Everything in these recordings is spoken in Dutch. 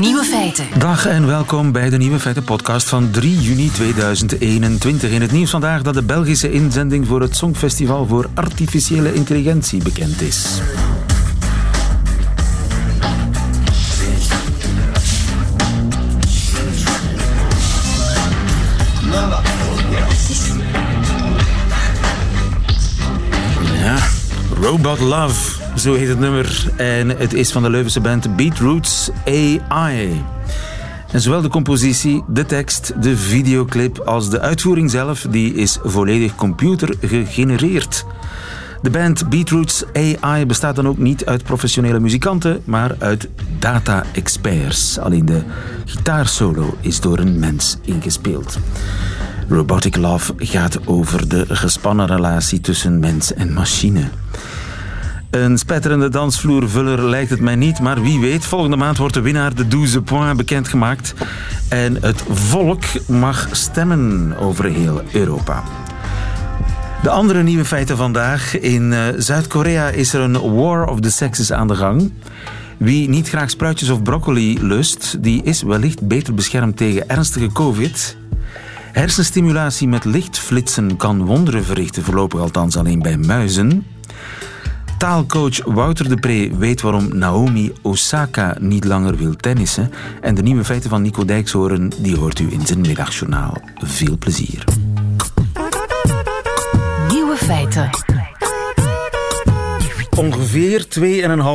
Nieuwe Feiten. Dag en welkom bij de Nieuwe Feiten podcast van 3 juni 2021. In het nieuws vandaag dat de Belgische inzending voor het Songfestival voor Artificiële Intelligentie bekend is. Ja, Robot Love, zo heet het nummer. En het is van de Leuvense band Beatroots AI. En zowel de compositie, de tekst, de videoclip als de uitvoering zelf, die is volledig computer gegenereerd. De band Beatroots AI bestaat dan ook niet uit professionele muzikanten, maar uit data-experts. Alleen de gitaarsolo is door een mens ingespeeld. Robotic Love gaat over de gespannen relatie tussen mens en machine. Een spetterende dansvloervuller lijkt het mij niet, maar wie weet, volgende maand wordt de winnaar de 12 points bekendgemaakt. En het volk mag stemmen over heel Europa. De andere nieuwe feiten vandaag. In uh, Zuid-Korea is er een war of the sexes aan de gang. Wie niet graag spruitjes of broccoli lust, die is wellicht beter beschermd tegen ernstige covid. Hersenstimulatie met lichtflitsen kan wonderen verrichten, voorlopig althans alleen bij muizen. Taalcoach Wouter de Pre weet waarom Naomi Osaka niet langer wil tennissen. En de nieuwe feiten van Nico Dijkshoorn die hoort u in zijn middagjournaal. Veel plezier. Nieuwe feiten. Ongeveer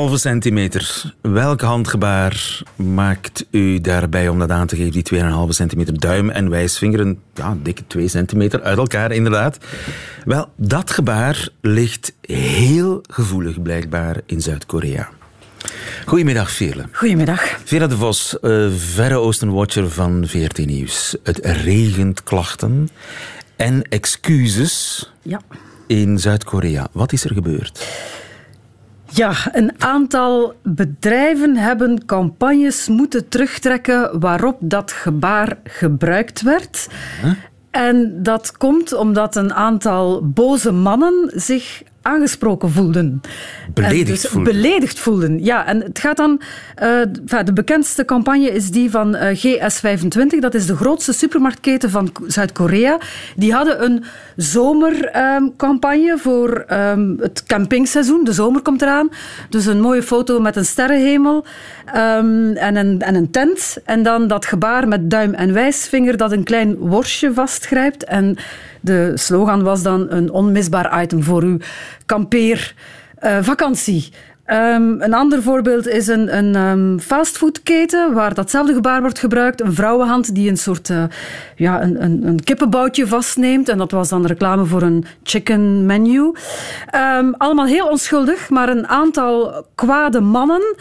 2,5 centimeter. Welk handgebaar maakt u daarbij om dat aan te geven? Die 2,5 centimeter duim en wijsvinger, een ja, dikke 2 centimeter uit elkaar inderdaad. Wel, dat gebaar ligt heel gevoelig blijkbaar in Zuid-Korea. Goedemiddag, Veerle. Goedemiddag. Vera de Vos, uh, Verre Oosten-watcher van VRT Nieuws. Het regent klachten en excuses ja. in Zuid-Korea. Wat is er gebeurd? Ja, een aantal bedrijven hebben campagnes moeten terugtrekken waarop dat gebaar gebruikt werd. Huh? En dat komt omdat een aantal boze mannen zich aangesproken voelden. Beledigd dus voelden. Beledigd voelden, ja. En het gaat dan... Uh, de bekendste campagne is die van uh, GS25. Dat is de grootste supermarktketen van Zuid-Korea. Die hadden een zomercampagne um, voor um, het campingseizoen. De zomer komt eraan. Dus een mooie foto met een sterrenhemel um, en, een, en een tent. En dan dat gebaar met duim en wijsvinger dat een klein worstje vastgrijpt. En de slogan was dan een onmisbaar item voor uw kampeervakantie. Um, een ander voorbeeld is een, een um, fastfoodketen waar datzelfde gebaar wordt gebruikt. Een vrouwenhand die een soort uh, ja, een, een, een, kippenboutje vastneemt. En dat was dan reclame voor een chicken menu. Um, allemaal heel onschuldig, maar een aantal kwade mannen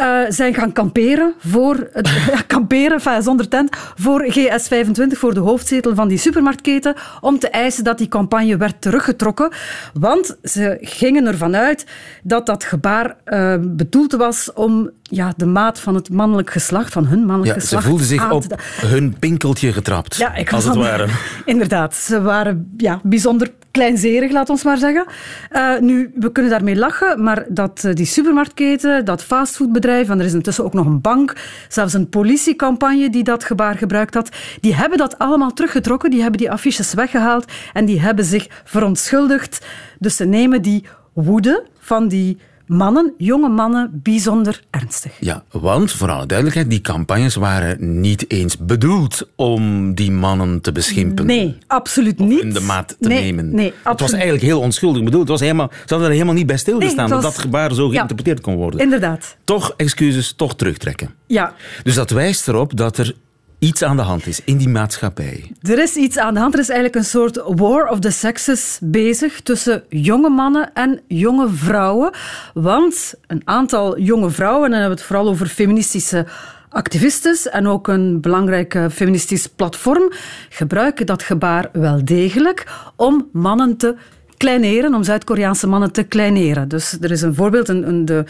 uh, zijn gaan kamperen voor kamperen, zonder tent, voor GS25, voor de hoofdzetel van die supermarktketen, om te eisen dat die campagne werd teruggetrokken. Want ze gingen ervan uit dat dat gebaar uh, bedoeld was om ja, de maat van het mannelijk geslacht, van hun mannelijk ja, geslacht. Ze voelden zich op hun pinkeltje getrapt, ja, ik als het ware. Inderdaad, ze waren ja, bijzonder kleinzerig, laat ons maar zeggen. Uh, nu, we kunnen daarmee lachen, maar dat uh, die supermarktketen, dat fastfoodbedrijf, en er is intussen ook nog een bank, zelfs een politiecampagne die dat gebaar gebruikt had, die hebben dat allemaal teruggetrokken, die hebben die affiches weggehaald en die hebben zich verontschuldigd. Dus ze nemen die woede van die mannen, jonge mannen, bijzonder ernstig. Ja, want voor alle duidelijkheid, die campagnes waren niet eens bedoeld om die mannen te beschimpen. Nee, absoluut niet. in de maat te nee, nemen. Nee, het was eigenlijk heel onschuldig bedoeld. Het was helemaal, ze hadden er helemaal niet bij stilgestaan Nee, het dat was- dat gebaar zo geïnterpreteerd kon worden. Inderdaad. Toch excuses, toch terugtrekken. Ja, Dus dat wijst erop dat er iets aan de hand is in die maatschappij. Er is iets aan de hand. Er is eigenlijk een soort war of the sexes bezig tussen jonge mannen en jonge vrouwen. Want een aantal jonge vrouwen, en dan hebben we het vooral over feministische activistes en ook een belangrijk eh, feministisch platform, gebruiken dat gebaar wel degelijk om mannen te kleineren, om Zuid-Koreaanse mannen te kleineren. Dus er is een voorbeeld, een, een, de,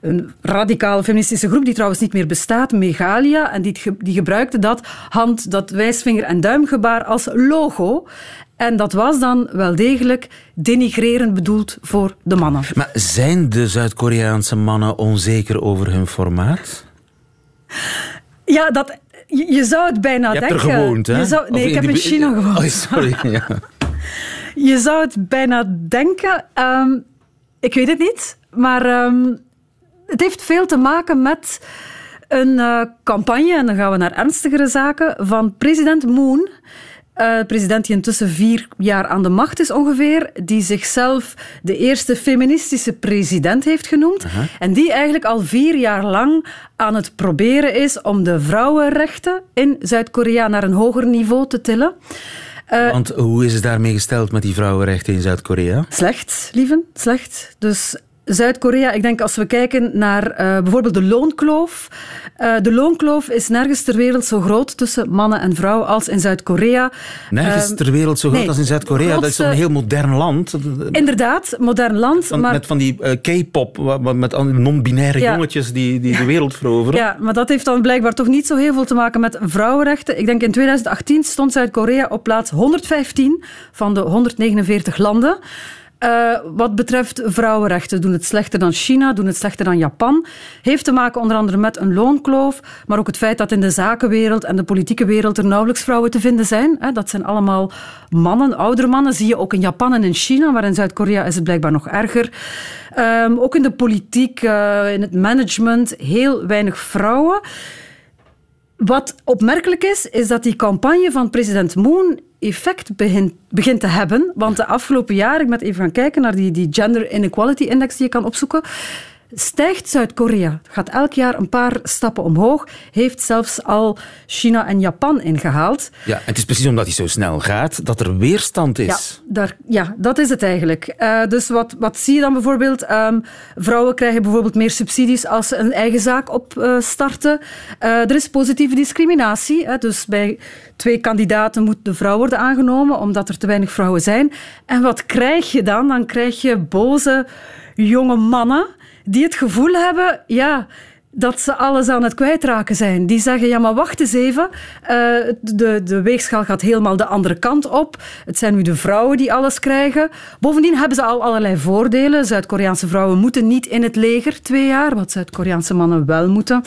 een radicale feministische groep die trouwens niet meer bestaat, Megalia, en die, die gebruikte dat hand, dat wijsvinger- en duimgebaar als logo. En dat was dan wel degelijk denigrerend bedoeld voor de mannen. Maar zijn de Zuid-Koreaanse mannen onzeker over hun formaat? Ja, dat, je, zou het bijna je denken. Je hebt er gewoond, hè? Je zou, nee, ik heb in China gewoond. Oh, sorry, ja. Je zou het bijna denken. Um, ik weet het niet, maar um, het heeft veel te maken met een uh, campagne, en dan gaan we naar ernstigere zaken, van president Moon. Uh, president die intussen vier jaar aan de macht is ongeveer, die zichzelf de eerste feministische president heeft genoemd. Uh -huh. En die eigenlijk al vier jaar lang aan het proberen is om de vrouwenrechten in Zuid-Korea naar een hoger niveau te tillen. Uh, Want hoe is het daarmee gesteld met die vrouwenrechten in Zuid-Korea? Slecht, lieven, slecht. Dus Zuid-Korea, ik denk als we kijken naar uh, bijvoorbeeld de loonkloof. Uh, de loonkloof is nergens ter wereld zo groot tussen mannen en vrouwen als in Zuid-Korea. Nergens uh, ter wereld zo groot nee, als in Zuid-Korea? Dat is toch een heel modern land? Inderdaad, modern land. Van, maar... Met van die K-pop, met non-binaire ja. jongetjes die, die de wereld veroveren. Ja, maar dat heeft dan blijkbaar toch niet zo heel veel te maken met vrouwenrechten. Ik denk in 2018 stond Zuid-Korea op plaats 115 van de 149 landen. Uh, wat betreft vrouwenrechten doen het slechter dan China, doen het slechter dan Japan. Heeft te maken onder andere met een loonkloof, maar ook het feit dat in de zakenwereld en de politieke wereld er nauwelijks vrouwen te vinden zijn. Dat zijn allemaal mannen, oudere mannen, zie je ook in Japan en in China, maar in Zuid-Korea is het blijkbaar nog erger. Um, ook in de politiek, uh, in het management, heel weinig vrouwen. Wat opmerkelijk is, is dat die campagne van president Moon effect begint, begint te hebben. Want de afgelopen jaren, ik ben even gaan kijken naar die, die Gender Inequality Index die je kan opzoeken, stijgt Zuid-Korea. Gaat elk jaar een paar stappen omhoog. Heeft zelfs al China en Japan ingehaald. Ja, het is precies omdat hij zo snel gaat dat er weerstand is. Ja, daar, ja dat is het eigenlijk. Uh, dus wat, wat zie je dan bijvoorbeeld? Um, vrouwen krijgen bijvoorbeeld meer subsidies als ze een eigen zaak opstarten. Uh, uh, er is positieve discriminatie. Hè, dus bij twee kandidaten moet de vrouw worden aangenomen omdat er te weinig vrouwen zijn. En wat krijg je dan? Dan krijg je boze jonge mannen die het gevoel hebben, ja, dat ze alles aan het kwijtraken zijn. Die zeggen, ja, maar wacht eens even. Uh, de, de weegschaal gaat helemaal de andere kant op. Het zijn nu de vrouwen die alles krijgen. Bovendien hebben ze al allerlei voordelen. Zuid-Koreaanse vrouwen moeten niet in het leger twee jaar, wat Zuid-Koreaanse mannen wel moeten.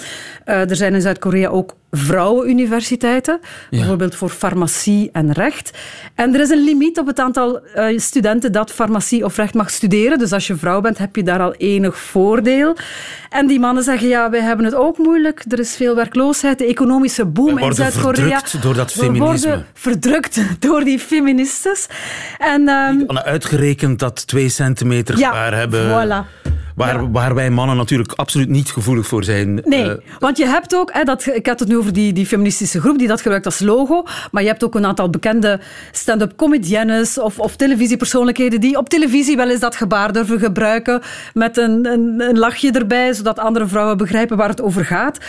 Uh, er zijn in Zuid-Korea ook vrouwenuniversiteiten, ja. bijvoorbeeld voor farmacie en recht. En er is een limiet op het aantal uh, studenten dat farmacie of recht mag studeren. Dus als je vrouw bent, heb je daar al enig voordeel. En die mannen zeggen, ja, wij hebben het ook moeilijk. Er is veel werkloosheid, de economische boom in Zuid-Korea. verdrukt door dat feminisme. We worden verdrukt door die feministes. En, um, Uitgerekend dat twee centimeter ja, hebben... Voilà. Waar, ja. waar wij mannen natuurlijk absoluut niet gevoelig voor zijn. Nee, uh, want je hebt ook, hè, dat, ik had het nu over die, die feministische groep die dat gebruikt als logo, maar je hebt ook een aantal bekende stand-up comediennes of, of televisiepersoonlijkheden die op televisie wel eens dat gebaar durven gebruiken met een, een, een lachje erbij, zodat andere vrouwen begrijpen waar het over gaat.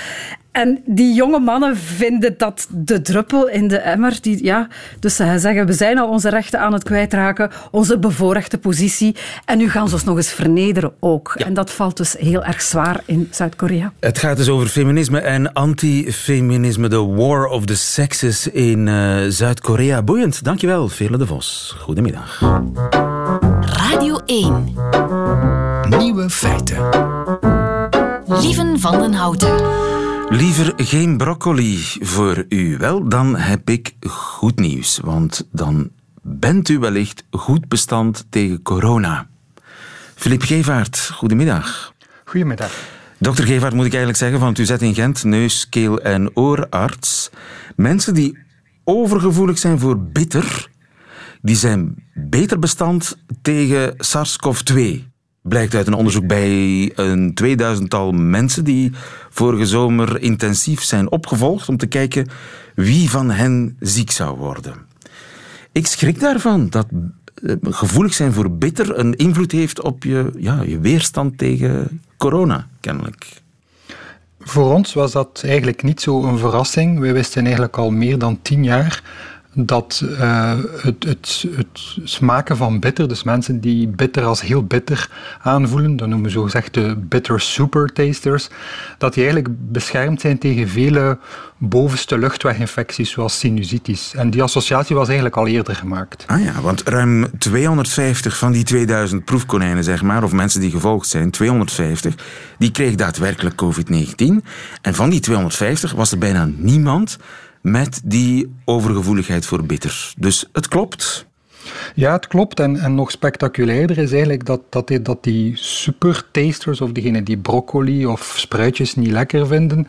En die jonge mannen vinden dat de druppel in de emmer. Die, ja, dus ze zeggen, we zijn al onze rechten aan het kwijtraken, onze bevoorrechte positie. En nu gaan ze ons nog eens vernederen ook. Ja. En dat valt dus heel erg zwaar in Zuid-Korea. Het gaat dus over feminisme en antifeminisme. De war of the sexes in uh, Zuid-Korea. Boeiend. Dankjewel, Vele de Vos. Goedemiddag. Radio 1. Nieuwe feiten. Lieven van den Houten. Liever geen broccoli voor u. Wel, dan heb ik goed nieuws, want dan bent u wellicht goed bestand tegen corona. Filip Gevaert, goedemiddag. Goedemiddag. Dokter Gevaert moet ik eigenlijk zeggen van het UZ in Gent, neus, keel en oorarts. Mensen die overgevoelig zijn voor bitter, die zijn beter bestand tegen SARS-CoV-2 blijkt uit een onderzoek bij een tweeduizendtal mensen die vorige zomer intensief zijn opgevolgd om te kijken wie van hen ziek zou worden. Ik schrik daarvan dat gevoelig zijn voor bitter een invloed heeft op je, ja, je weerstand tegen corona, kennelijk. Voor ons was dat eigenlijk niet zo een verrassing. We wisten eigenlijk al meer dan tien jaar dat uh, het, het, het, smaken van bitter, dus mensen die bitter als heel bitter aanvoelen, dat noemen we zogezegd de bitter super tasters, dat die eigenlijk beschermd zijn tegen vele bovenste luchtweginfecties zoals sinusitis. En die associatie was eigenlijk al eerder gemaakt. Ah ja, want ruim 250 van die 2000 proefkonijnen, zeg maar, of mensen die gevolgd zijn, 250, die kregen daadwerkelijk COVID-19. En van die 250 was er bijna niemand met die overgevoeligheid voor bitter. Dus het klopt. Ja, het klopt. En, en nog spectaculairder is eigenlijk dat, dat, die, dat die supertasters, of diegenen die broccoli of spruitjes niet lekker vinden,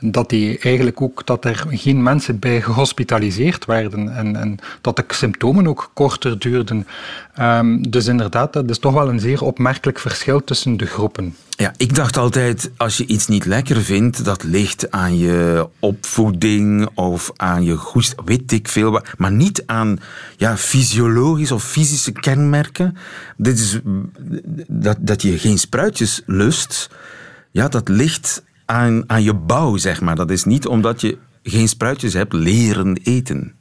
dat die eigenlijk ook dat er geen mensen bij gehospitaliseerd werden en, en dat de symptomen ook korter duurden. Um, dus inderdaad, dat is toch wel een zeer opmerkelijk verschil tussen de groepen. Ja, ik dacht altijd, als je iets niet lekker vindt, dat ligt aan je opvoeding of aan je goest, weet ik veel, maar niet aan ja, fysiologische of fysische kenmerken. Dit is, dat, dat je geen spruitjes lust, ja, dat ligt aan, aan je bouw, zeg maar. Dat is niet omdat je geen spruitjes hebt leren eten.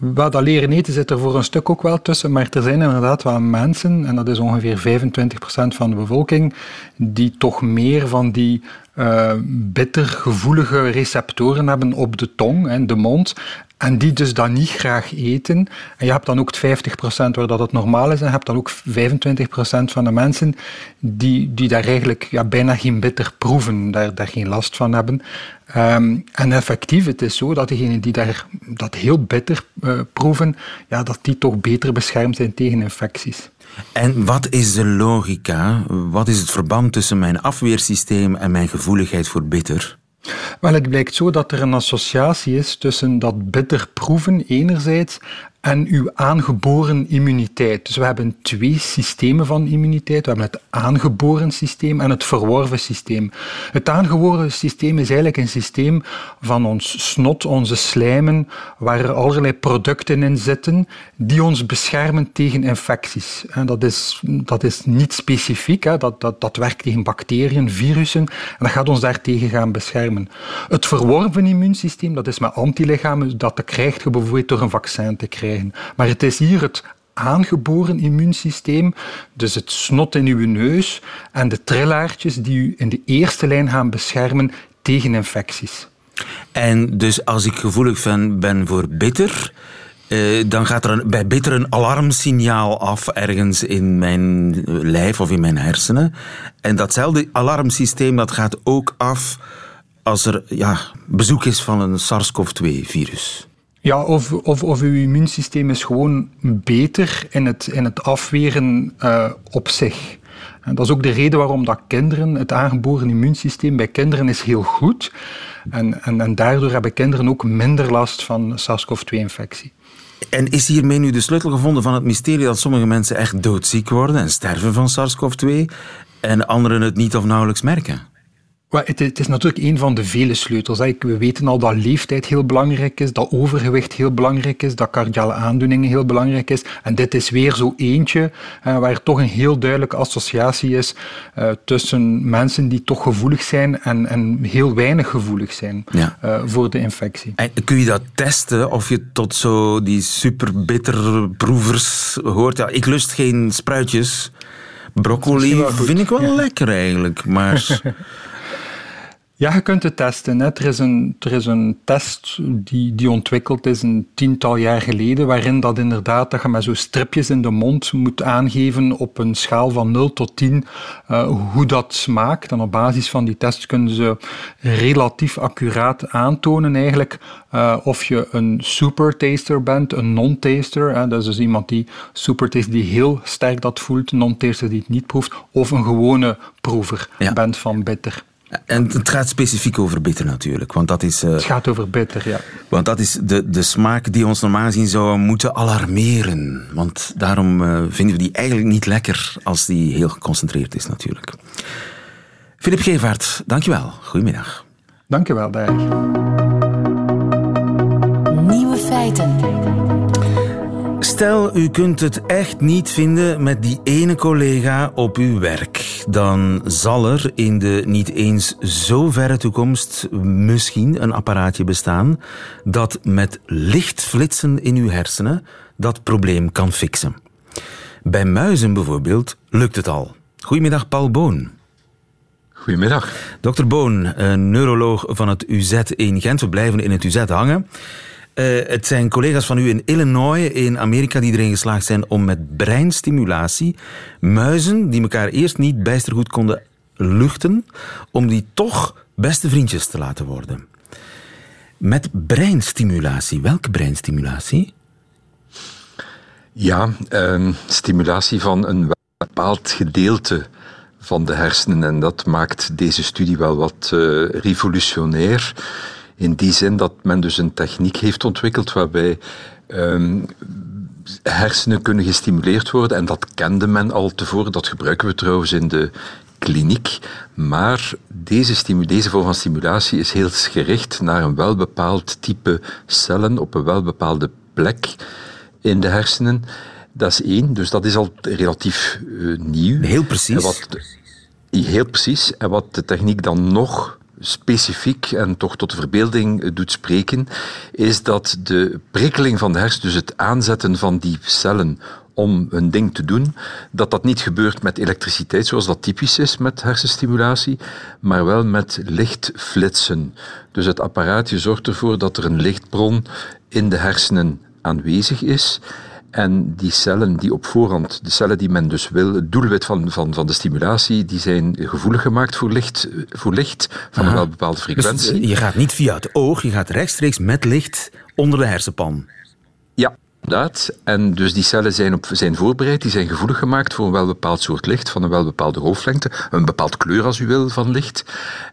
Wat dat leren eten zit er voor een stuk ook wel tussen, maar er zijn inderdaad wel mensen, en dat is ongeveer 25% van de bevolking, die toch meer van die uh, bittergevoelige receptoren hebben op de tong en de mond. En die dus dan niet graag eten. En je hebt dan ook het 50% waar dat het normaal is. En je hebt dan ook 25% van de mensen die, die daar eigenlijk ja, bijna geen bitter proeven, daar, daar geen last van hebben. Um, en effectief, het is zo dat degenen die daar, dat heel bitter uh, proeven, ja, dat die toch beter beschermd zijn tegen infecties. En wat is de logica? Wat is het verband tussen mijn afweersysteem en mijn gevoeligheid voor bitter? Wel, het blijkt zo dat er een associatie is tussen dat bitter proeven enerzijds en uw aangeboren immuniteit. Dus we hebben twee systemen van immuniteit. We hebben het aangeboren systeem en het verworven systeem. Het aangeboren systeem is eigenlijk een systeem van ons snot, onze slijmen, waar er allerlei producten in zitten die ons beschermen tegen infecties. En dat is, dat is niet specifiek, hè. Dat, dat, dat werkt tegen bacteriën, virussen, en dat gaat ons daartegen gaan beschermen. Het verworven immuunsysteem, dat is met antilichamen, dat krijgt je bijvoorbeeld door een vaccin te krijgen. Maar het is hier het aangeboren immuunsysteem, dus het snot in uw neus en de trillaartjes die u in de eerste lijn gaan beschermen tegen infecties. En dus als ik gevoelig ben, voor bitter, eh, dan gaat er bij bitter een alarmsignaal af ergens in mijn lijf of in mijn hersenen. En datzelfde alarmsysteem dat gaat ook af als er ja, bezoek is van een SARS-CoV-2-virus. Ja, of, of, of uw immuunsysteem is gewoon beter in het, in het afweren uh, op zich. En dat is ook de reden waarom dat kinderen, het aangeboren immuunsysteem bij kinderen is heel goed. En, en, en daardoor hebben kinderen ook minder last van SARS-CoV-2-infectie. En is hiermee nu de sleutel gevonden van het mysterie dat sommige mensen echt doodziek worden en sterven van SARS-CoV-2 en anderen het niet of nauwelijks merken? Het, het, is natuurlijk een van de vele sleutels. We weten al dat leeftijd heel belangrijk is, dat overgewicht heel belangrijk is, dat cardiale aandoeningen heel belangrijk is. En dit is weer zo eentje waar toch een heel duidelijke associatie is uh, tussen mensen die toch gevoelig zijn en, en heel weinig gevoelig zijn ja. uh, voor de infectie. En kun je dat testen of je tot zo die super bitter proevers hoort? Ja, ik lust geen spruitjes. Broccoli vind ik wel lekker eigenlijk, maar... Ja, je kunt het testen. Hè. Er, is een, er is een test die, die ontwikkeld is een tiental jaar geleden, waarin dat inderdaad dat je met zo stripjes in de mond moet aangeven op een schaal van 0 tot 10 uh, hoe dat smaakt. En op basis van die test kunnen ze relatief accuraat aantonen eigenlijk uh, of je een super taster bent, een non-taster. Dat is dus iemand die super taster die heel sterk dat voelt, non-taster die het niet proeft, of een gewone proever ja. bent van bitter. En het gaat specifiek over bitter natuurlijk. Want dat is, uh, het gaat over bitter, ja. Want dat is de, de smaak die ons normaal gezien zou moeten alarmeren. Want daarom uh, vinden we die eigenlijk niet lekker als die heel geconcentreerd is natuurlijk. Filip Gevaert, dankjewel. Goedemiddag. Dankjewel, Dijk. Nieuwe feiten. Stel, u kunt het echt niet vinden met die ene collega op uw werk. Dan zal er in de niet eens zo verre toekomst misschien een apparaatje bestaan dat met lichtflitsen in uw hersenen dat probleem kan fixen. Bij muizen bijvoorbeeld lukt het al. Goedemiddag, Paul Boon. Goedemiddag. Dokter Boon, neuroloog van het UZ in Gent. We blijven in het UZ hangen. Uh, het zijn collega's van u in Illinois, in Amerika, die erin geslaagd zijn om met breinstimulatie muizen, die elkaar eerst niet bijster goed konden luchten, om die toch beste vriendjes te laten worden. Met breinstimulatie. Welke breinstimulatie? Ja, uh, stimulatie van een bepaald gedeelte van de hersenen. En dat maakt deze studie wel wat uh, revolutionair. In die zin dat men dus een techniek heeft ontwikkeld waarbij um, hersenen kunnen gestimuleerd worden. En dat kende men al tevoren. Dat gebruiken we trouwens in de kliniek. Maar deze, deze vorm van stimulatie is heel gericht naar een welbepaald type cellen op een welbepaalde plek in de hersenen. Dat is één, dus dat is al relatief uh, nieuw. Heel precies. Wat, heel precies. En wat de techniek dan nog specifiek en toch tot de verbeelding doet spreken, is dat de prikkeling van de hersenen, dus het aanzetten van die cellen om een ding te doen, dat dat niet gebeurt met elektriciteit, zoals dat typisch is met hersenstimulatie, maar wel met lichtflitsen. Dus het apparaatje zorgt ervoor dat er een lichtbron in de hersenen aanwezig is en die cellen die op voorhand, de cellen die men dus wil, het doelwit van, van, van de stimulatie, die zijn gevoelig gemaakt voor licht, voor licht van een wel bepaalde dus, frequentie. Dus je gaat niet via het oog, je gaat rechtstreeks met licht onder de hersenpan. Ja, inderdaad. En dus die cellen zijn, op, zijn voorbereid, die zijn gevoelig gemaakt voor een wel bepaald soort licht, van een wel bepaalde golflengte, een bepaald kleur als u wil van licht.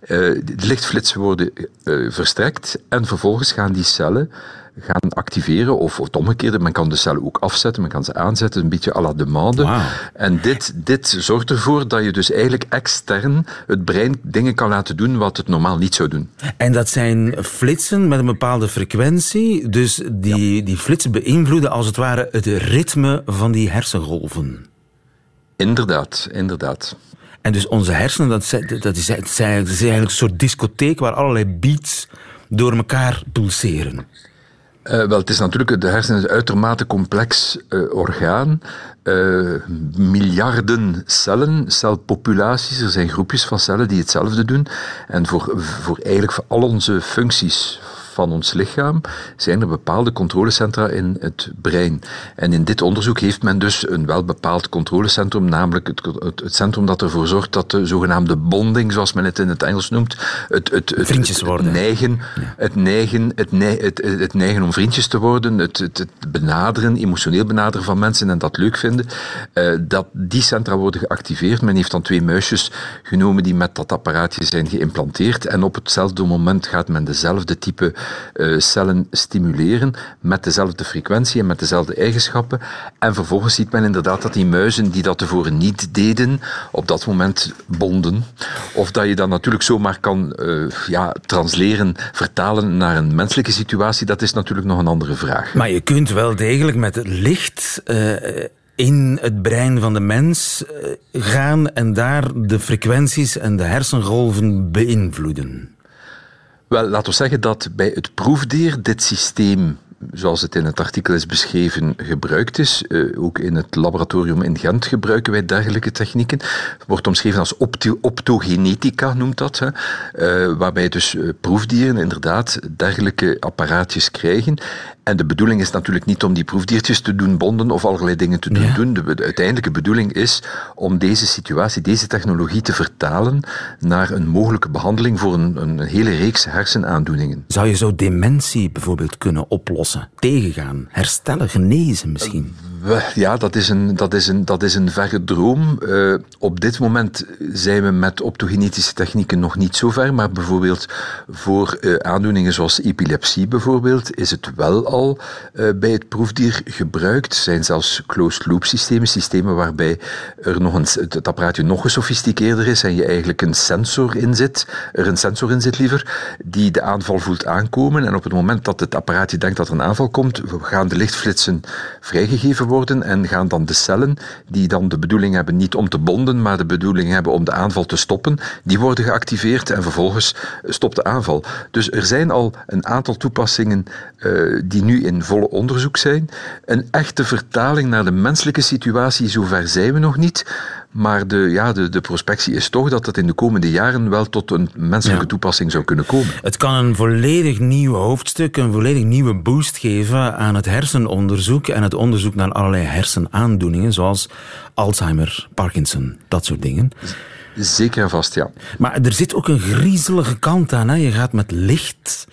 Uh, de lichtflitsen worden uh, verstrekt en vervolgens gaan die cellen gaan activeren. Of het omgekeerde, men kan de cellen ook afzetten, men kan ze aanzetten, een beetje à la demande. En dit, dit zorgt ervoor dat je dus eigenlijk extern het brein dingen kan laten doen wat het normaal niet zou doen. En dat zijn flitsen met een bepaalde frequentie, dus die, die flitsen beïnvloeden als het ware het ritme van die hersengolven. Inderdaad, inderdaad. En dus onze hersenen, dat, dat, is, dat is eigenlijk een soort discotheek waar allerlei beats door elkaar pulseren. Uh, wel, het is natuurlijk, de hersenen een uitermate complex uh, orgaan. Uh, miljarden cellen, celpopulaties, er zijn groepjes van cellen die hetzelfde doen. En voor, voor eigenlijk voor al onze functies, van ons lichaam zijn er bepaalde controlecentra in het brein. En in dit onderzoek heeft men dus een wel bepaald controlecentrum, namelijk het, het, het centrum dat ervoor zorgt dat de zogenaamde bonding, zoals men het in het Engels noemt, het, het, het, vriendjes worden. neigen, het, neigen, het, het, het, neigen om vriendjes te worden, het, het, benaderen, emotioneel benaderen van mensen en dat leuk vinden, uh, dat die centra worden geactiveerd. Men heeft dan twee muisjes genomen die met dat apparaatje zijn geïmplanteerd en op hetzelfde moment gaat men dezelfde type cellen stimuleren met dezelfde frequentie en met dezelfde eigenschappen. En vervolgens ziet men inderdaad dat die muizen die dat tevoren niet deden, op dat moment bonden. Of dat je dat natuurlijk zomaar kan uh, ja, transleren, vertalen naar een menselijke situatie, dat is natuurlijk nog een andere vraag. Maar je kunt wel degelijk met het licht. Uh in het brein van de mens gaan en daar de frequenties en de hersengolven beïnvloeden. Wel, laten we zeggen dat bij het proefdier dit systeem zoals het in het artikel is beschreven, gebruikt is. Uh, ook in het laboratorium in Gent gebruiken wij dergelijke technieken. Het wordt omschreven als optogenetica, noemt dat. Hè. Uh, waarbij dus uh, proefdieren inderdaad dergelijke apparaatjes krijgen. En de bedoeling is natuurlijk niet om die proefdiertjes te doen bonden of allerlei dingen te doen doen. De, de, uiteindelijke bedoeling is om deze situatie, deze technologie te vertalen naar een mogelijke behandeling voor een, een hele reeks hersenaandoeningen. Zou je zo dementie bijvoorbeeld kunnen oplossen, tegengaan, herstellen, genezen misschien? Ja, dat is een, dat is een, dat is een verre droom. Uh, op dit moment zijn we met optogenetische technieken nog niet zo ver, maar bijvoorbeeld voor uh, aandoeningen zoals epilepsie bijvoorbeeld, is het wel al uh, bij het proefdier gebruikt. Er zijn zelfs closed-loop systemen, systemen waarbij er nog een, het apparaatje nog gesofisticeerder is en je eigenlijk een sensor in zit, er een sensor in zit liever, die de aanval voelt aankomen. En op het moment dat het apparaatje denkt dat er een aanval komt, gaan de lichtflitsen vrijgegeven worden en gaan dan de cellen, die dan de bedoeling hebben niet om te bonden, maar de bedoeling hebben om de aanval te stoppen, die worden geactiveerd en vervolgens stopt de aanval. Dus er zijn al een aantal toepassingen uh, die nu in volle onderzoek zijn. Een echte vertaling naar de menselijke situatie, zover zijn we nog niet. Maar de, ja, de, de prospectie is toch dat het in de komende jaren wel tot een menselijke toepassing zou kunnen komen. Het kan een volledig nieuw hoofdstuk, een volledig nieuwe boost geven aan het hersenonderzoek en het onderzoek naar allerlei hersenaandoeningen, zoals Alzheimer, Parkinson, dat soort dingen. Zeker en vast, ja. Maar er zit ook een griezelige kant aan. Hè? Je gaat met licht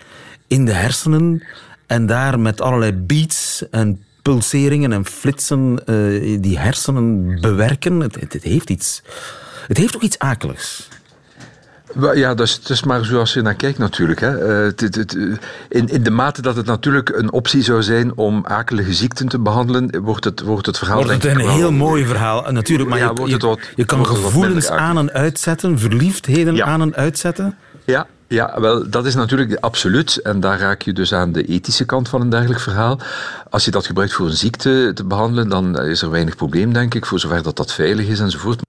in de hersenen en daar met allerlei beats en pulseringen en flitsen uh, die hersenen bewerken. Het, het, het, heeft iets. Het heeft ook iets akeligs. Ja, dat is, dat is maar zoals je naar kijkt natuurlijk. Hè. Uh, het, in, in de mate dat het natuurlijk een optie zou zijn om akelige ziekten te behandelen, wordt het, wordt het verhaal... Wordt het een heel mooi verhaal, natuurlijk. Maar ja, je, je, wat, je, kan gevoelens aan en uitzetten, verliefdheden ja. aan en uitzetten. Ja, ja, wel, dat is natuurlijk absoluut. En daar raak je dus aan de ethische kant van een dergelijk verhaal. Als je dat gebruikt voor een ziekte te behandelen, dan is er weinig probleem, denk ik, voor zover dat dat veilig is enzovoort.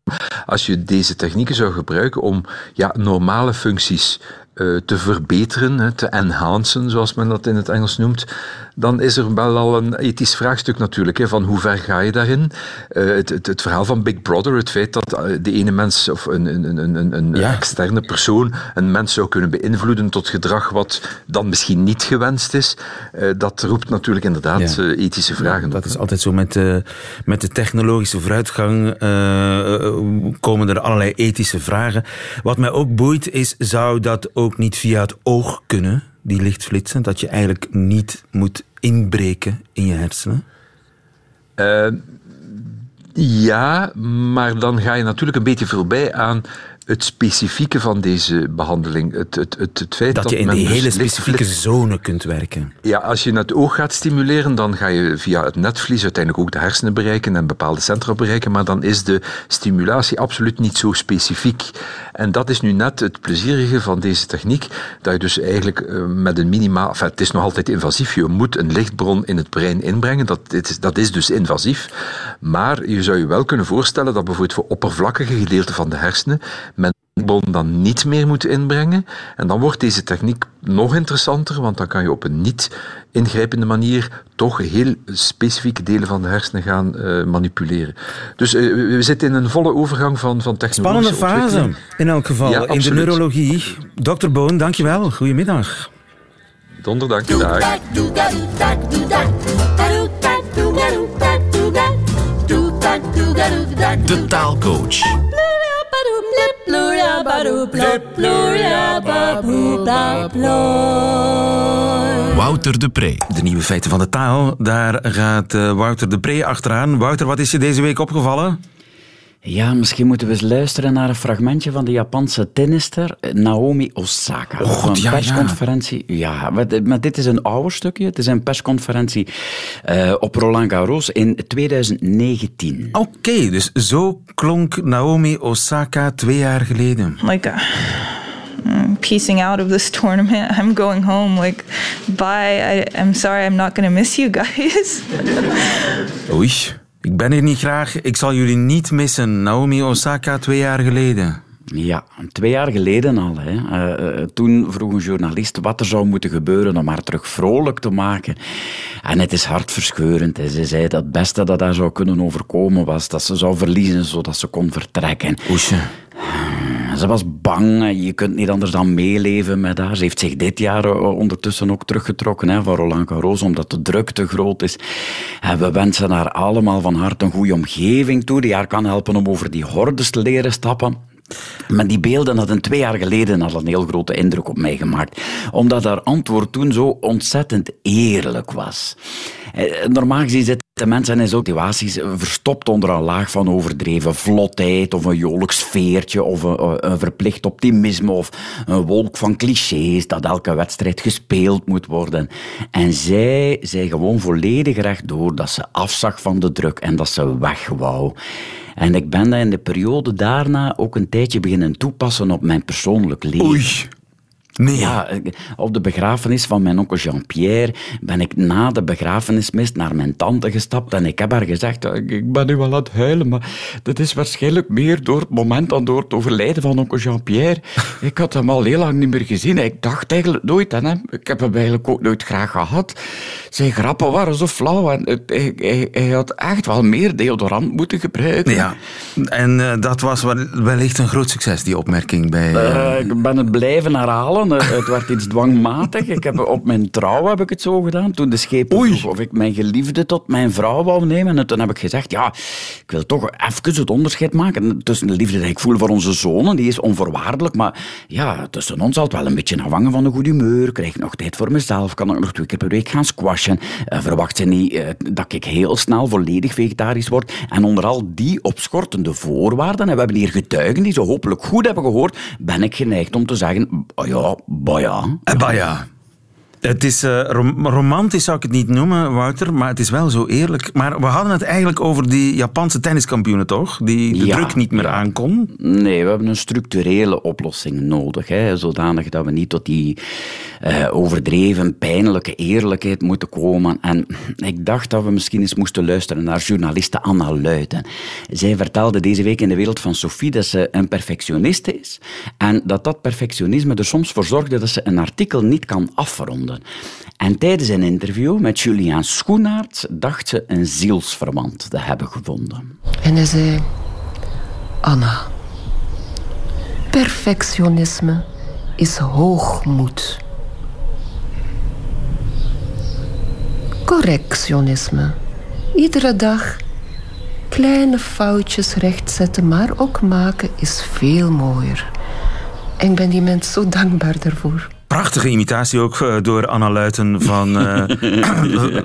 Als je deze technieken zou gebruiken om ja, normale functies te verbeteren, te enhancen, zoals men dat in het Engels noemt, dan is er wel al een ethisch vraagstuk natuurlijk. Hè, van hoe ver ga je daarin? Uh, het, het, het, verhaal van Big Brother, het feit dat uh, de ene mens of een, een, een, een ja. externe persoon een mens zou kunnen beïnvloeden tot gedrag wat dan misschien niet gewenst is, dat roept natuurlijk inderdaad ja. ethische vragen. Ja, dat is altijd zo met, met de technologische vooruitgang komen er allerlei ethische vragen. Wat mij ook boeit is, zou dat ook niet via het oog kunnen? die lichtflitsen, dat je eigenlijk niet moet inbreken in je hersenen? Uh, ja, maar dan ga je natuurlijk een beetje voorbij aan het specifieke van deze behandeling. Het, het, het, het feit dat, dat je in die hele specifieke zone kunt werken. Ja, als je het oog gaat stimuleren, dan ga je via het netvlies uiteindelijk ook de hersenen bereiken en bepaalde centra bereiken, maar dan is de stimulatie absoluut niet zo specifiek. En dat is nu net het plezierige van deze techniek, dat je dus eigenlijk eh, met een minimaal... Enfin, het is nog altijd invasief, je moet een lichtbron in het brein inbrengen, dat is, dat is dus invasief. Maar je zou je wel kunnen voorstellen dat bijvoorbeeld voor oppervlakkige gedeelten van de hersenen bron dan niet meer moet inbrengen. En dan wordt deze techniek nog interessanter, want dan kan je op een niet ingrijpende manier toch heel specifieke delen van de hersenen gaan uh, manipuleren. Dus uh, we zitten in een volle overgang van, van technologische Spannende fase, in elk geval, ja, in de neurologie. Dr. Boon, dankjewel. Goedemiddag. Donderdag, dag. De taalcoach. Wouter de Pre. De nieuwe feiten van de taal, daar gaat Wouter de Pre achteraan. Wouter, wat is je deze week opgevallen? Ja, misschien moeten we eens luisteren naar een fragmentje van de Japanse tennister Naomi Osaka. Oh, God, een ja, persconferentie. Ja, ja maar, dit is een ouder stukje. Het is een persconferentie uh, op Roland Garros in 2019. Oké, okay, dus zo klonk Naomi Osaka twee jaar geleden. Like a piecing out of this tournament. I'm going home. Like, bye. I, I'm sorry. I'm not going to miss you guys. Oei. Ik ben hier niet graag. Ik zal jullie niet missen. Naomi Osaka twee jaar geleden. Ja, twee jaar geleden al. Hè. Uh, toen vroeg een journalist wat er zou moeten gebeuren om haar terug vrolijk te maken. En het is hartverscheurend. Ze zei dat het beste dat haar zou kunnen overkomen was dat ze zou verliezen zodat ze kon vertrekken. Oesje. Ze was bang, je kunt niet anders dan meeleven met haar. Ze heeft zich dit jaar eh, ondertussen ook teruggetrokken hè, van Roland Garros, omdat de druk te groot is. En we wensen haar allemaal van harte een goede omgeving toe, die haar kan helpen om over die hordes te leren stappen. Maar die beelden hadden twee jaar geleden al een heel grote indruk op mij gemaakt. Omdat haar antwoord toen zo ontzettend eerlijk was. Eh, normaal gezien zitten mensen in situaties verstopt onder een laag van overdreven vlotheid of een jolijk sfeertje of een, een verplicht optimisme of een wolk van clichés dat elke wedstrijd gespeeld moet worden. En zij zei gewoon volledig rechtdoor dat ze afzag van de druk en dat ze weg wou. En ik ben dat in de periode daarna ook een tijdje beginnen toepassen op mijn persoonlijk leven. Oei. Nee. Ja, op de begrafenis van mijn onkel Jean-Pierre ben ik na de begrafenismist naar mijn tante gestapt en ik heb haar gezegd, ik ben nu wel aan het huilen, maar dat is waarschijnlijk meer door het moment dan door het overlijden van onkel Jean-Pierre. Ik had hem al heel lang niet meer gezien. Ik dacht eigenlijk nooit aan hem. Ik heb hem eigenlijk ook nooit graag gehad. Zijn grappen waren zo flauw en hij, hij, hij had echt wel meer deodorant moeten gebruiken. Ja, en uh, dat was wellicht een groot succes, die opmerking bij... Uh... Uh, ik ben het blijven herhalen. Het werd iets dwangmatig. Ik heb, op mijn trouw heb ik het zo gedaan. Toen de schepen vroeg of ik mijn geliefde tot mijn vrouw wou nemen. En toen heb ik gezegd, ja, ik wil toch even het onderscheid maken tussen de liefde die ik voel voor onze zonen. Die is onvoorwaardelijk. Maar ja, tussen ons het wel een beetje afhangen van een goed humeur. Krijg ik nog tijd voor mezelf? Kan ik nog twee keer per week gaan squashen? Verwacht ze niet dat ik heel snel volledig vegetarisch word? En onder al die opschortende voorwaarden, en we hebben hier getuigen die ze hopelijk goed hebben gehoord, ben ik geneigd om te zeggen, oh ja, Baja. Baja. Het is uh, rom romantisch, zou ik het niet noemen, Wouter, maar het is wel zo eerlijk. Maar we hadden het eigenlijk over die Japanse tenniskampioenen, toch? Die de ja, druk niet meer aankon. Nee, we hebben een structurele oplossing nodig. Hè, zodanig dat we niet tot die uh, overdreven, pijnlijke eerlijkheid moeten komen. En ik dacht dat we misschien eens moesten luisteren naar journaliste Anna Luiten. Zij vertelde deze week in de wereld van Sophie dat ze een perfectioniste is. En dat dat perfectionisme er soms voor zorgde dat ze een artikel niet kan afronden. En tijdens een interview met Julian Schoenaerts dacht ze een zielsverwant te hebben gevonden. En hij zei: Anna, perfectionisme is hoogmoed. Correctionisme. Iedere dag kleine foutjes rechtzetten, maar ook maken is veel mooier. En ik ben die mens zo dankbaar daarvoor. Prachtige imitatie ook uh, door Anna Luiten van uh,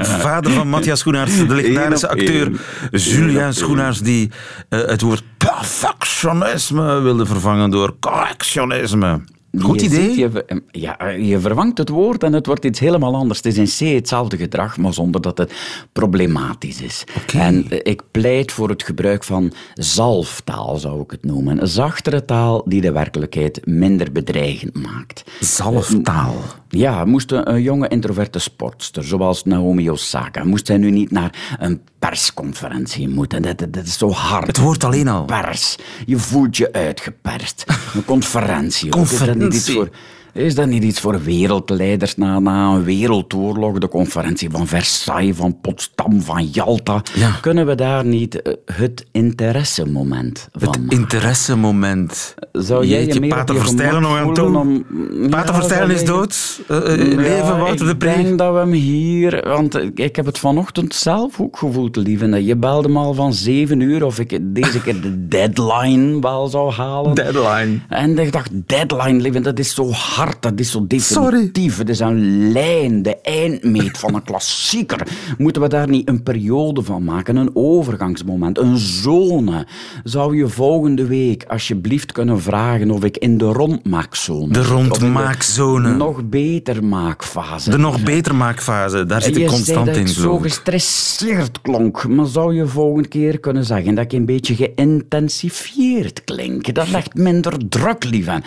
vader van Matthias Schoenaerts, de legendarische acteur Julian Schoenaerts, die uh, het woord perfectionisme wilde vervangen door correctionisme. Goed je idee. Ziet, je, ja, je vervangt het woord en het wordt iets helemaal anders. Het is in C hetzelfde gedrag, maar zonder dat het problematisch is. Okay. En ik pleit voor het gebruik van zalftaal, zou ik het noemen. Een zachtere taal die de werkelijkheid minder bedreigend maakt. Zalftaal? Ja, moest een jonge introverte sportster, zoals Naomi Osaka, moest zij nu niet naar een persconferentie moeten. Dat, dat, dat is zo hard. Het woord alleen al. Pers. Je voelt je uitgeperst. Een conferentie. Conferentie. Niet iets voor, is dat niet iets voor wereldleiders na, na een wereldoorlog? De conferentie van Versailles, van Potsdam, van Jalta. Ja. Kunnen we daar niet uh, het interessemoment van Het interessemoment. Zou jij je meer Pater Verstijlen nog aan toe? Om, Pater ja, Verstijlen is dood. Uh, uh, leven Wouter de Pre. Ik denk dat we hem hier... Want ik heb het vanochtend zelf ook gevoeld, lieve. Je belde me al van zeven uur of ik deze keer de deadline wel zou halen. Deadline. En ik dacht, deadline, lieve, dat is zo hard, dat is zo definitief. Sorry. Het is een lijn, de eindmeet van een klassieker. Moeten we daar niet een periode van maken, een overgangsmoment, een zone? Zou je volgende week alsjeblieft kunnen vragen of ik in de rondmaakzone De rondmaakzone. nog beter maakfase. De nog beter maakfase, daar zit ik constant dat in. ik zo gestresseerd klonk, maar zou je volgende keer kunnen zeggen dat ik een beetje geïntensifieerd klink? Dat legt minder druk, lieve.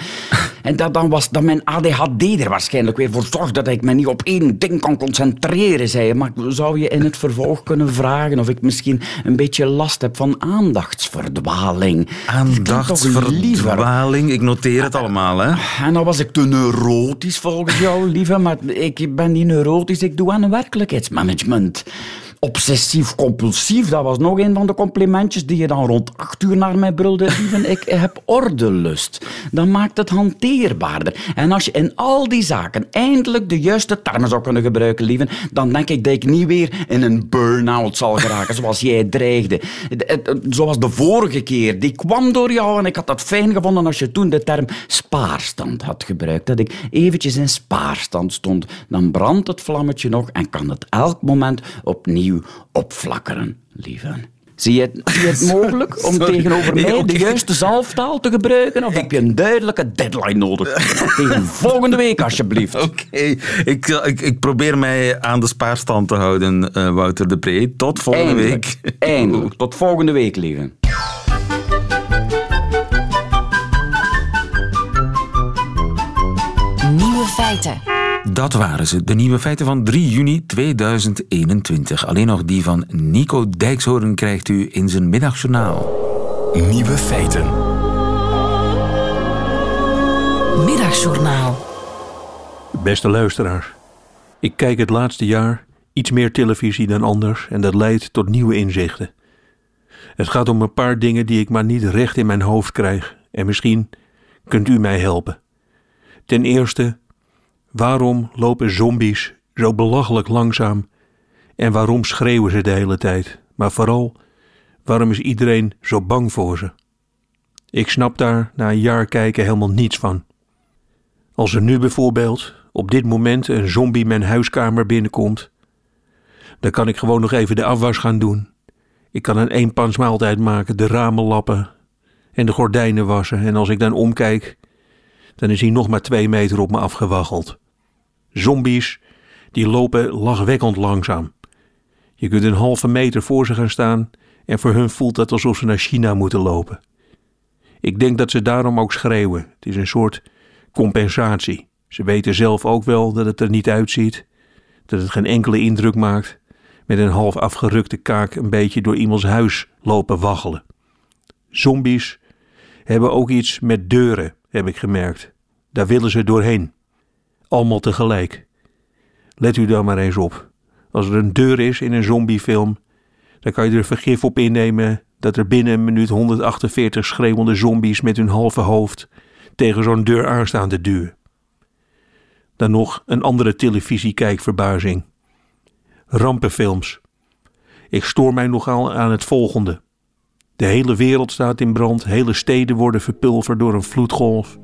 En dat dan was dat mijn ADHD er waarschijnlijk weer voor zorgde dat ik me niet op één ding kan concentreren, zei je. Maar zou je in het vervolg kunnen vragen of ik misschien een beetje last heb van aandachtsverdwaling? Aandachtsverdwaling, ik noteer het allemaal, hè. En dan was ik te neurotisch volgens jou, lieve. Maar ik ben niet neurotisch, ik doe aan werkelijkheidsmanagement. Obsessief-compulsief, dat was nog een van de complimentjes die je dan rond acht uur naar mij brulde. Lieven, ik heb ordelust. Dat maakt het hanteerbaarder. En als je in al die zaken eindelijk de juiste termen zou kunnen gebruiken, lieven, dan denk ik dat ik niet weer in een burn-out zal geraken, zoals jij dreigde. Zoals de vorige keer. Die kwam door jou en ik had dat fijn gevonden als je toen de term spaarstand had gebruikt. Dat ik eventjes in spaarstand stond. Dan brandt het vlammetje nog en kan het elk moment opnieuw opflakkeren, lieve. Zie je, het, zie je het mogelijk om tegenover mij de juiste zalftaal te gebruiken? Of heb je een duidelijke deadline nodig? Tegen volgende week, alsjeblieft. Oké, ik, ik, ik, probeer mij aan de spaarstand te houden, uh, Wouter de Pre. Tot volgende Eindelijk. week. Eindelijk. Tot volgende week, lieve. Nieuwe feiten. Dat waren ze, de nieuwe feiten van 3 juni 2021. Alleen nog die van Nico Dijkshoorn krijgt u in zijn middagjournaal. Nieuwe feiten. Middagjournaal. Beste luisteraars, ik kijk het laatste jaar iets meer televisie dan anders en dat leidt tot nieuwe inzichten. Het gaat om een paar dingen die ik maar niet recht in mijn hoofd krijg en misschien kunt u mij helpen. Ten eerste, waarom lopen zombies zo belachelijk langzaam en waarom schreeuwen ze de hele tijd? Maar vooral, waarom is iedereen zo bang voor ze? Ik snap daar na een jaar kijken helemaal niets van. Als er nu bijvoorbeeld op dit moment een zombie mijn huiskamer binnenkomt, dan kan ik gewoon nog even de afwas gaan doen. Ik kan een eenpansmaaltijd maken, de ramen lappen en de gordijnen wassen. En als ik dan omkijk, dan is hij nog maar twee meter op me afgewaggeld. Zombies, die lopen lachwekkend langzaam. Je kunt een halve meter voor ze gaan staan en voor hun voelt het alsof ze naar China moeten lopen. Ik denk dat ze daarom ook schreeuwen. Het is een soort compensatie. Ze weten zelf ook wel dat het er niet uitziet, dat het geen enkele indruk maakt met een half afgerukte kaak een beetje door iemands huis lopen waggelen. Zombies hebben ook iets met deuren, heb ik gemerkt. Daar willen ze doorheen. Allemaal tegelijk. Let u daar maar eens op. Als er een deur is in een zombiefilm, dan kan je er vergif op innemen dat er binnen een minuut 148 schreeuwende zombies met hun halve hoofd tegen zo'n deur aanstaan te duwen. Dan nog een andere televisiekijkverbazing. Rampenfilms. Ik stoor mij nogal aan het volgende. De hele wereld staat in brand, hele steden worden verpulverd door een vloedgolf.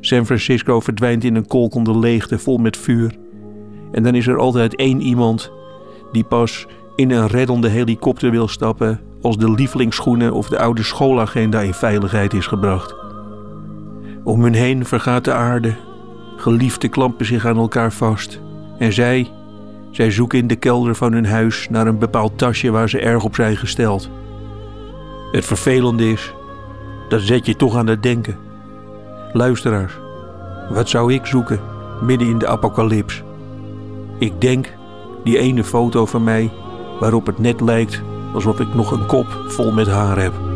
San Francisco verdwijnt in een kolkende leegte vol met vuur. En dan is er altijd één iemand die pas in een reddende helikopter wil stappen als de lievelingsschoenen of de oude schoolagenda in veiligheid is gebracht. Om hun heen vergaat de aarde, geliefden klampen zich aan elkaar vast en zij, zij zoeken in de kelder van hun huis naar een bepaald tasje waar ze erg op zijn gesteld. Het vervelende is, dat zet je toch aan het denken. Luisteraars, wat zou ik zoeken midden in de apocalyps? Ik denk die ene foto van mij waarop het net lijkt alsof ik nog een kop vol met haar heb.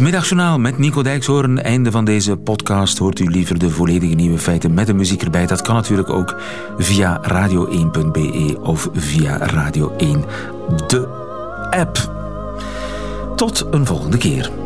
Het middagjournaal met Nico Dijkshoorn. Einde van deze podcast. Hoort u liever de volledige nieuwe feiten met de muziek erbij? Dat kan natuurlijk ook via radio1.be of via Radio 1 de app. Tot een volgende keer.